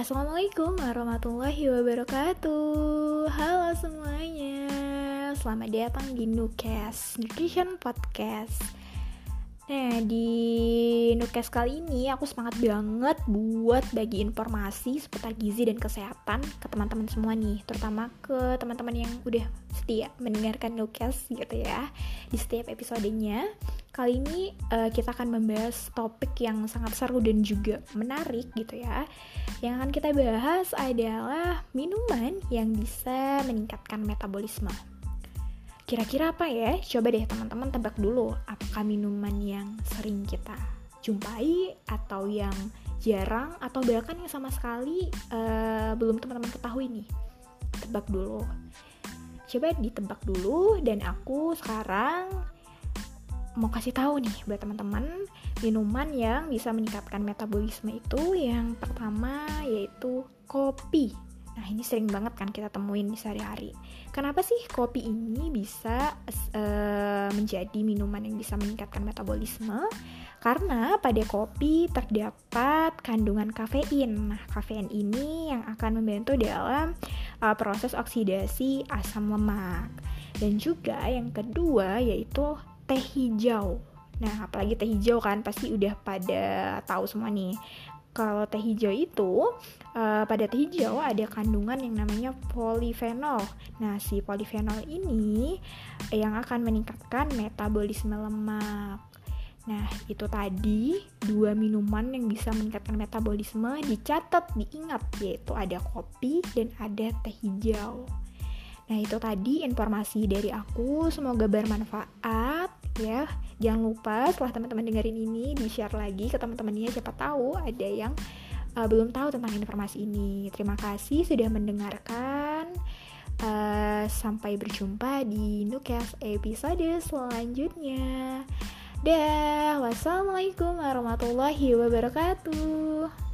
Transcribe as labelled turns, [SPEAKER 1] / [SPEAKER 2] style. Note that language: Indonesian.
[SPEAKER 1] Assalamualaikum warahmatullahi wabarakatuh. Halo semuanya. Selamat datang di Nukes Nutrition Podcast. Nah, di Nukes kali ini aku semangat banget buat bagi informasi seputar gizi dan kesehatan ke teman-teman semua nih, terutama ke teman-teman yang udah setia mendengarkan Nukes gitu ya di setiap episodenya. Kali ini uh, kita akan membahas topik yang sangat seru dan juga menarik gitu ya. Yang akan kita bahas adalah minuman yang bisa meningkatkan metabolisme. Kira-kira apa ya? Coba deh teman-teman tebak dulu, apakah minuman yang sering kita jumpai atau yang jarang atau bahkan yang sama sekali uh, belum teman-teman ketahui nih. Tebak dulu. Coba ditebak dulu dan aku sekarang mau kasih tahu nih buat teman-teman minuman yang bisa meningkatkan metabolisme itu yang pertama yaitu kopi. Nah, ini sering banget kan kita temuin di sehari-hari. Kenapa sih kopi ini bisa uh, menjadi minuman yang bisa meningkatkan metabolisme? Karena pada kopi terdapat kandungan kafein. Nah, kafein ini yang akan membantu dalam uh, proses oksidasi asam lemak. Dan juga yang kedua yaitu teh hijau. Nah, apalagi teh hijau kan pasti udah pada tahu semua nih kalau teh hijau itu uh, pada teh hijau ada kandungan yang namanya polifenol. Nah, si polifenol ini yang akan meningkatkan metabolisme lemak. Nah, itu tadi dua minuman yang bisa meningkatkan metabolisme dicatat, diingat yaitu ada kopi dan ada teh hijau. Nah, itu tadi informasi dari aku, semoga bermanfaat ya jangan lupa setelah teman-teman dengerin ini di share lagi ke teman-temannya. Siapa tahu ada yang uh, belum tahu tentang informasi ini. Terima kasih sudah mendengarkan. Uh, sampai berjumpa di Nukes episode selanjutnya. Dah wassalamualaikum warahmatullahi wabarakatuh